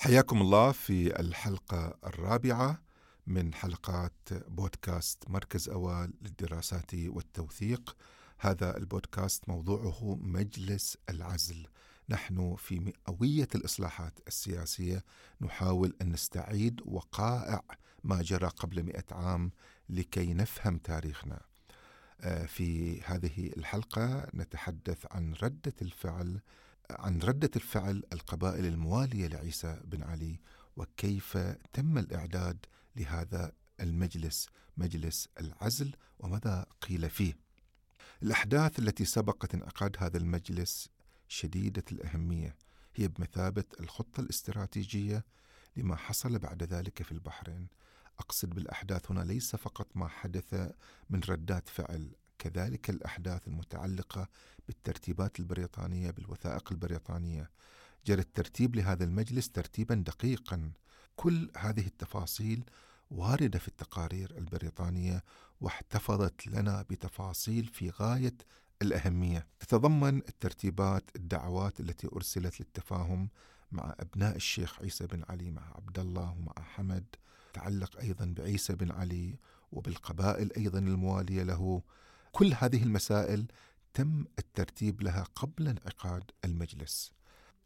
حياكم الله في الحلقة الرابعة من حلقات بودكاست مركز أوال للدراسات والتوثيق. هذا البودكاست موضوعه مجلس العزل. نحن في مئوية الإصلاحات السياسية نحاول أن نستعيد وقائع ما جرى قبل مئة عام لكي نفهم تاريخنا. آه، في هذه الحلقة نتحدث عن ردة الفعل عن ردة الفعل القبائل الموالية لعيسى بن علي وكيف تم الإعداد لهذا المجلس مجلس العزل وماذا قيل فيه؟ الأحداث التي سبقت انعقاد هذا المجلس شديدة الأهمية هي بمثابة الخطة الاستراتيجية لما حصل بعد ذلك في البحرين. أقصد بالأحداث هنا ليس فقط ما حدث من ردات فعل كذلك الأحداث المتعلقة بالترتيبات البريطانية بالوثائق البريطانية. جرى الترتيب لهذا المجلس ترتيبا دقيقا. كل هذه التفاصيل واردة في التقارير البريطانية واحتفظت لنا بتفاصيل في غاية الأهمية. تتضمن الترتيبات الدعوات التي أرسلت للتفاهم مع أبناء الشيخ عيسى بن علي مع عبد الله ومع حمد تعلق أيضا بعيسى بن علي وبالقبائل أيضا الموالية له. كل هذه المسائل تم الترتيب لها قبل انعقاد المجلس.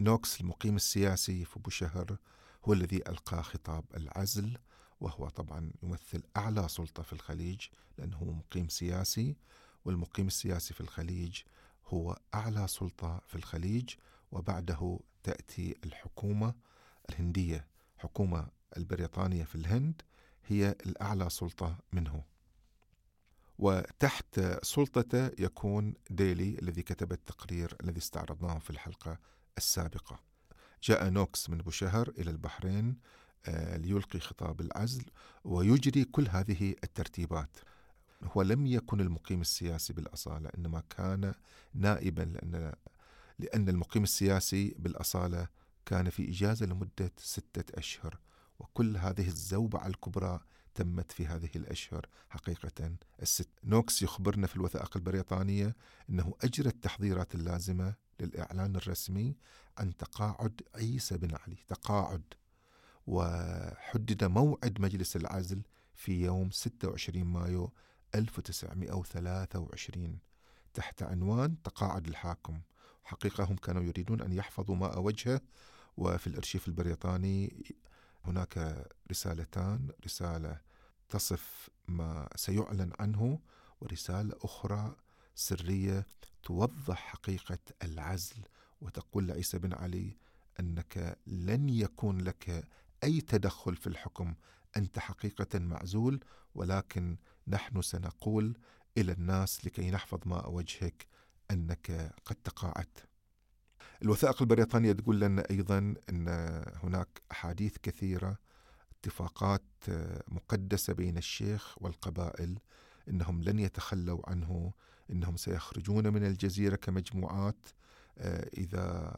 نوكس المقيم السياسي في بوشهر هو الذي ألقى خطاب العزل وهو طبعا يمثل أعلى سلطة في الخليج لأنه مقيم سياسي والمقيم السياسي في الخليج هو أعلى سلطة في الخليج وبعده تأتي الحكومة الهندية. حكومة البريطانية في الهند هي الأعلى سلطة منه. وتحت سلطته يكون ديلي الذي كتب التقرير الذي استعرضناه في الحلقة السابقة. جاء نوكس من بوشهر إلى البحرين آه، ليلقي خطاب العزل ويجري كل هذه الترتيبات. هو لم يكن المقيم السياسي بالأصالة إنما كان نائبا لأن لأن المقيم السياسي بالأصالة كان في إجازة لمدة ستة أشهر وكل هذه الزوبعة الكبرى تمت في هذه الأشهر حقيقة. الست نوكس يخبرنا في الوثائق البريطانية أنه أجرى التحضيرات اللازمة للإعلان الرسمي عن تقاعد عيسى بن علي تقاعد. وحدد موعد مجلس العزل في يوم 26 مايو 1923 تحت عنوان تقاعد الحاكم. حقيقة هم كانوا يريدون أن يحفظوا ماء وجهه وفي الأرشيف البريطاني هناك رسالتان رسالة تصف ما سيعلن عنه ورسالة أخرى سرية توضح حقيقة العزل وتقول لعيسى بن علي أنك لن يكون لك أي تدخل في الحكم. أنت حقيقة معزول ولكن نحن سنقول إلى الناس لكي نحفظ ماء وجهك أنك قد تقاعدت. الوثائق البريطانية تقول لنا أيضا أن هناك أحاديث كثيرة اتفاقات مقدسة بين الشيخ والقبائل إنهم لن يتخلوا عنه إنهم سيخرجون من الجزيرة كمجموعات آه، إذا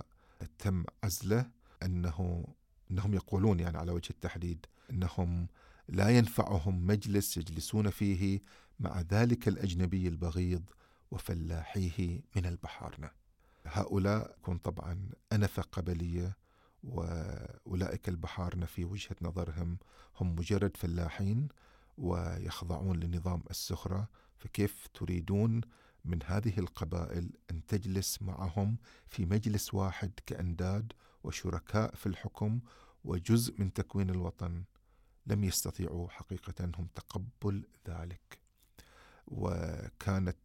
تم عزله انه إنهم يقولون يعني على وجه التحديد إنهم لا ينفعهم مجلس يجلسون فيه مع ذلك الأجنبي البغيض وفلاحيه من البحارنة. هؤلاء يكون طبعا انفه قبلية وأولئك البحارنه في وجهة نظرهم هم مجرد فلاحين ويخضعون لنظام السخرة فكيف تريدون من هذه القبائل أن تجلس معهم في مجلس واحد كأنداد وشركاء في الحكم وجزء من تكوين الوطن؟ لم يستطيعوا حقيقة هم تقبل ذلك. وكانت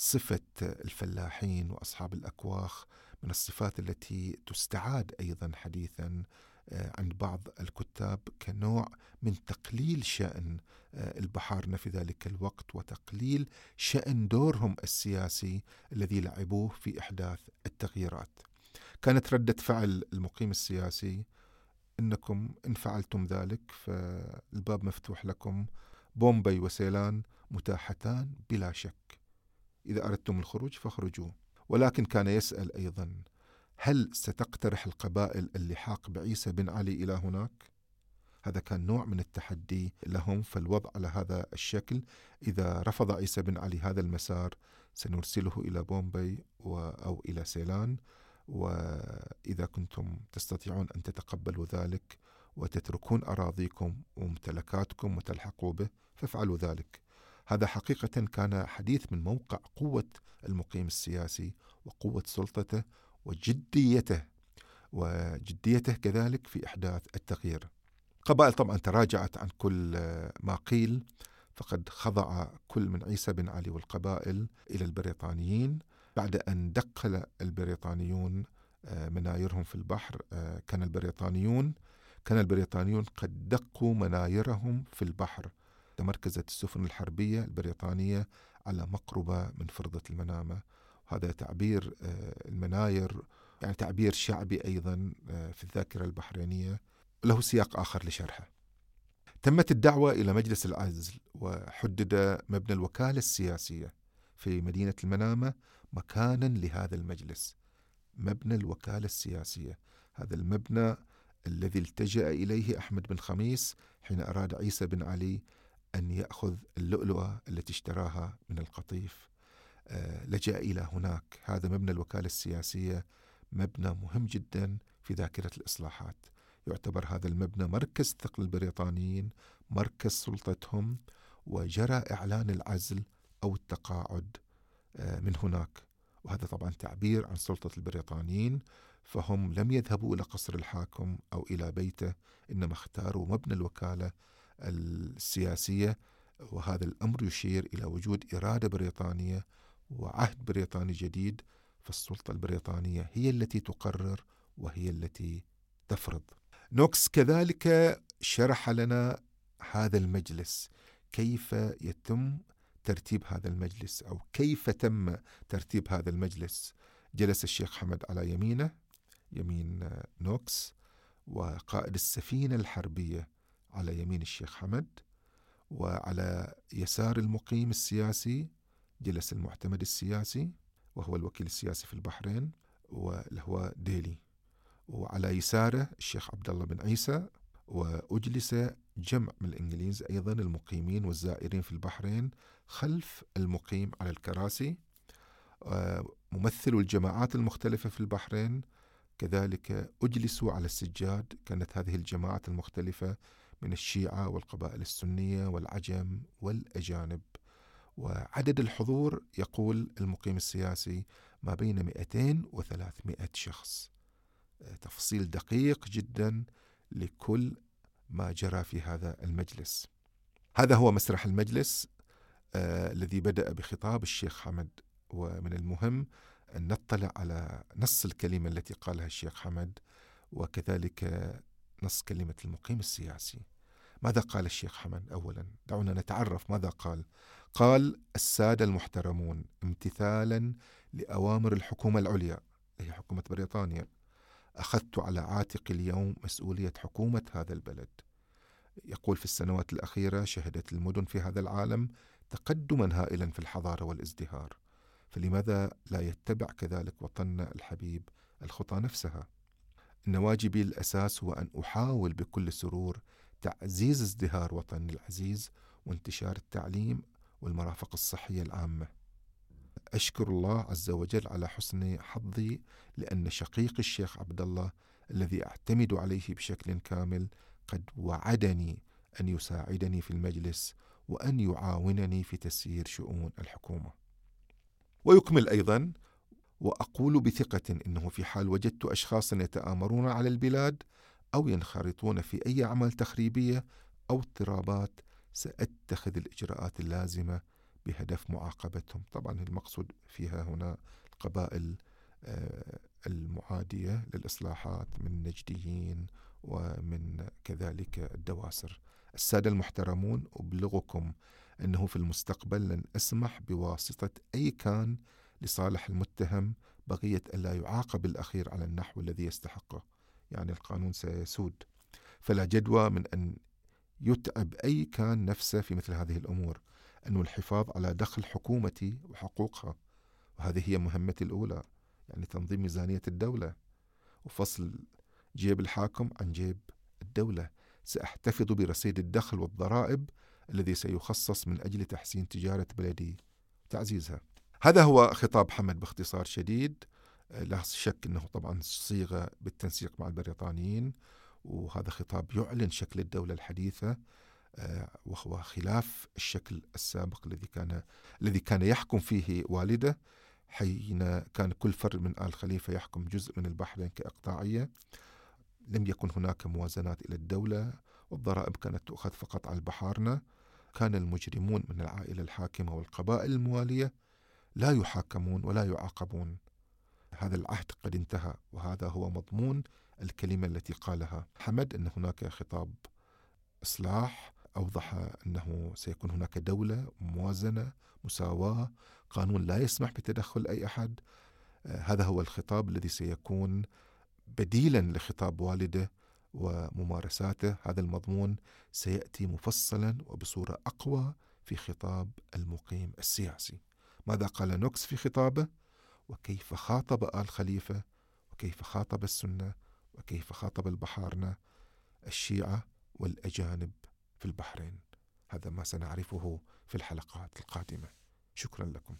صفة الفلاحين وأصحاب الأكواخ من الصفات التي تستعاد أيضا حديثا آه، عند بعض الكتاب كنوع من تقليل شأن آه، البحارنة في ذلك الوقت وتقليل شأن دورهم السياسي الذي لعبوه في إحداث التغييرات. كانت ردة فعل المقيم السياسي إنكم إن فعلتم ذلك فالباب مفتوح لكم. بومبي وسيلان متاحتان بلا شك. إذا أردتم الخروج فاخرجوا ولكن كان يسأل أيضا هل ستقترح القبائل اللحاق بعيسى بن علي إلى هناك؟ هذا كان نوع من التحدي لهم فالوضع على هذا الشكل إذا رفض عيسى بن علي هذا المسار سنرسله إلى بومبي أو إلى سيلان. وإذا كنتم تستطيعون أن تتقبلوا ذلك وتتركون أراضيكم وممتلكاتكم وتلحقوا به فافعلوا ذلك. هذا حقيقة كان حديث من موقع قوة المقيم السياسي وقوة سلطته وجديته وجديته كذلك في إحداث التغيير. قبائل طبعا تراجعت عن كل ما قيل فقد خضع كل من عيسى بن علي والقبائل إلى البريطانيين. بعد أن دقل البريطانيون آه، منايرهم في البحر آه، كان البريطانيون كان البريطانيون قد دقوا منايرهم في البحر. تمركزت السفن الحربية البريطانية على مقربة من فرضة المنامة. وهذا تعبير آه، المناير يعني تعبير شعبي أيضا في الذاكرة البحرينية. له سياق آخر لشرحه. تمت الدعوة إلى مجلس العزل وحدد مبنى الوكالة السياسية في مدينة المنامة مكانا لهذا المجلس. مبنى الوكالة السياسية. هذا المبنى الذي التجأ إليه أحمد بن خميس حين أراد عيسى بن علي أن يأخذ اللؤلؤة التي اشتراها من القطيف. آه، لجأ إلى هناك. هذا مبنى الوكالة السياسية مبنى مهم جدا في ذاكرة الإصلاحات. يعتبر هذا المبنى مركز ثقل البريطانيين مركز سلطتهم وجرى إعلان العزل أو التقاعد آه، من هناك. وهذا طبعا تعبير عن سلطة البريطانيين فهم لم يذهبوا إلى قصر الحاكم أو إلى بيته إنما اختاروا مبنى الوكالة السياسية وهذا الأمر يشير إلى وجود إرادة بريطانية وعهد بريطاني جديد فالسلطة البريطانية هي التي تقرر وهي التي تفرض. نوكس كذلك شرح لنا هذا المجلس. كيف يتم ترتيب هذا المجلس؟ أو كيف تم ترتيب هذا المجلس؟ جلس الشيخ حمد على يمينه يمين نوكس وقائد السفينة الحربية على يمين الشيخ حمد وعلى يسار المقيم السياسي جلس المعتمد السياسي وهو الوكيل السياسي في البحرين واللي هو ديلي. وعلى يساره الشيخ عبد الله بن عيسى وأجلس جمع من الإنجليز أيضا المقيمين والزائرين في البحرين خلف المقيم على الكراسي. ممثلو الجماعات المختلفة في البحرين. كذلك أجلسوا على السجاد كانت هذه الجماعات المختلفة من الشيعة والقبائل السنية والعجم والأجانب. وعدد الحضور يقول المقيم السياسي ما بين 200 و 300 شخص تفصيل دقيق جدا لكل ما جرى في هذا المجلس. هذا هو مسرح المجلس آه الذي بدأ بخطاب الشيخ حمد. ومن المهم أن نطلع على نص الكلمة التي قالها الشيخ حمد وكذلك نص كلمة المقيم السياسي. ماذا قال الشيخ حمد أولا؟ دعونا نتعرف ماذا قال. قال السادة المحترمون امتثالا لأوامر الحكومة العليا هي حكومة بريطانيا أخذت على عاتقي اليوم مسؤولية حكومة هذا البلد. يقول في السنوات الأخيرة شهدت المدن في هذا العالم تقدما هائلا في الحضارة والازدهار. فلماذا لا يتبع كذلك وطننا الحبيب الخطى نفسها؟ إن واجبي الأساس هو أن أحاول بكل سرور تعزيز ازدهار وطني العزيز وانتشار التعليم والمرافق الصحية العامة. أشكر الله عز وجل على حسن حظي لأن شقيقي الشيخ عبد الله الذي أعتمد عليه بشكل كامل قد وعدني أن يساعدني في المجلس وأن يعاونني في تسيير شؤون الحكومة. ويكمل أيضا وأقول بثقة أنه في حال وجدت أشخاصا يتآمرون على البلاد أو ينخرطون في أي أعمال تخريبية أو اضطرابات سأتخذ الإجراءات اللازمة بهدف معاقبتهم. طبعا المقصود فيها هنا القبائل آه، المعادية للإصلاحات من النجديين ومن كذلك الدواسر. السادة المحترمون أبلغكم أنه في المستقبل لن أسمح بواسطة أي كان لصالح المتهم بقية ألا يعاقب الأخير على النحو الذي يستحقه. يعني القانون سيسود. فلا جدوى من أن يتعب أي كان نفسه في مثل هذه الأمور. أنه الحفاظ على دخل حكومتي وحقوقها. وهذه هي مهمتي الأولى. يعني تنظيم ميزانية الدولة. وفصل جيب الحاكم عن جيب الدولة. سأحتفظ برصيد الدخل والضرائب الذي سيخصص من أجل تحسين تجارة بلدي. وتعزيزها هذا هو خطاب حمد باختصار شديد. لا شك أنه طبعا صيغ بالتنسيق مع البريطانيين وهذا خطاب يعلن شكل الدولة الحديثة آه، وهو خلاف الشكل السابق الذي كان الذي كان يحكم فيه والده حين كان كل فرد من آل خليفة يحكم جزء من البحرين كإقطاعية. لم يكن هناك موازنات إلى الدولة والضرائب كانت تؤخذ فقط على البحارنة. كان المجرمون من العائلة الحاكمة والقبائل الموالية لا يحاكمون ولا يعاقبون. هذا العهد قد انتهى وهذا هو مضمون الكلمة التي قالها حمد أن هناك خطاب إصلاح. أوضح أنه سيكون هناك دولة موازنة مساواة قانون لا يسمح بتدخل أي أحد. هذا هو الخطاب الذي سيكون بديلا لخطاب والده وممارساته. هذا المضمون سيأتي مفصلا وبصورة أقوى في خطاب المقيم السياسي. ماذا قال نوكس في خطابه؟ وكيف خاطب آل خليفة؟ وكيف خاطب السنة؟ وكيف خاطب البحارنة؟ الشيعة والأجانب في البحرين. هذا ما سنعرفه في الحلقات القادمة. شكرا لكم.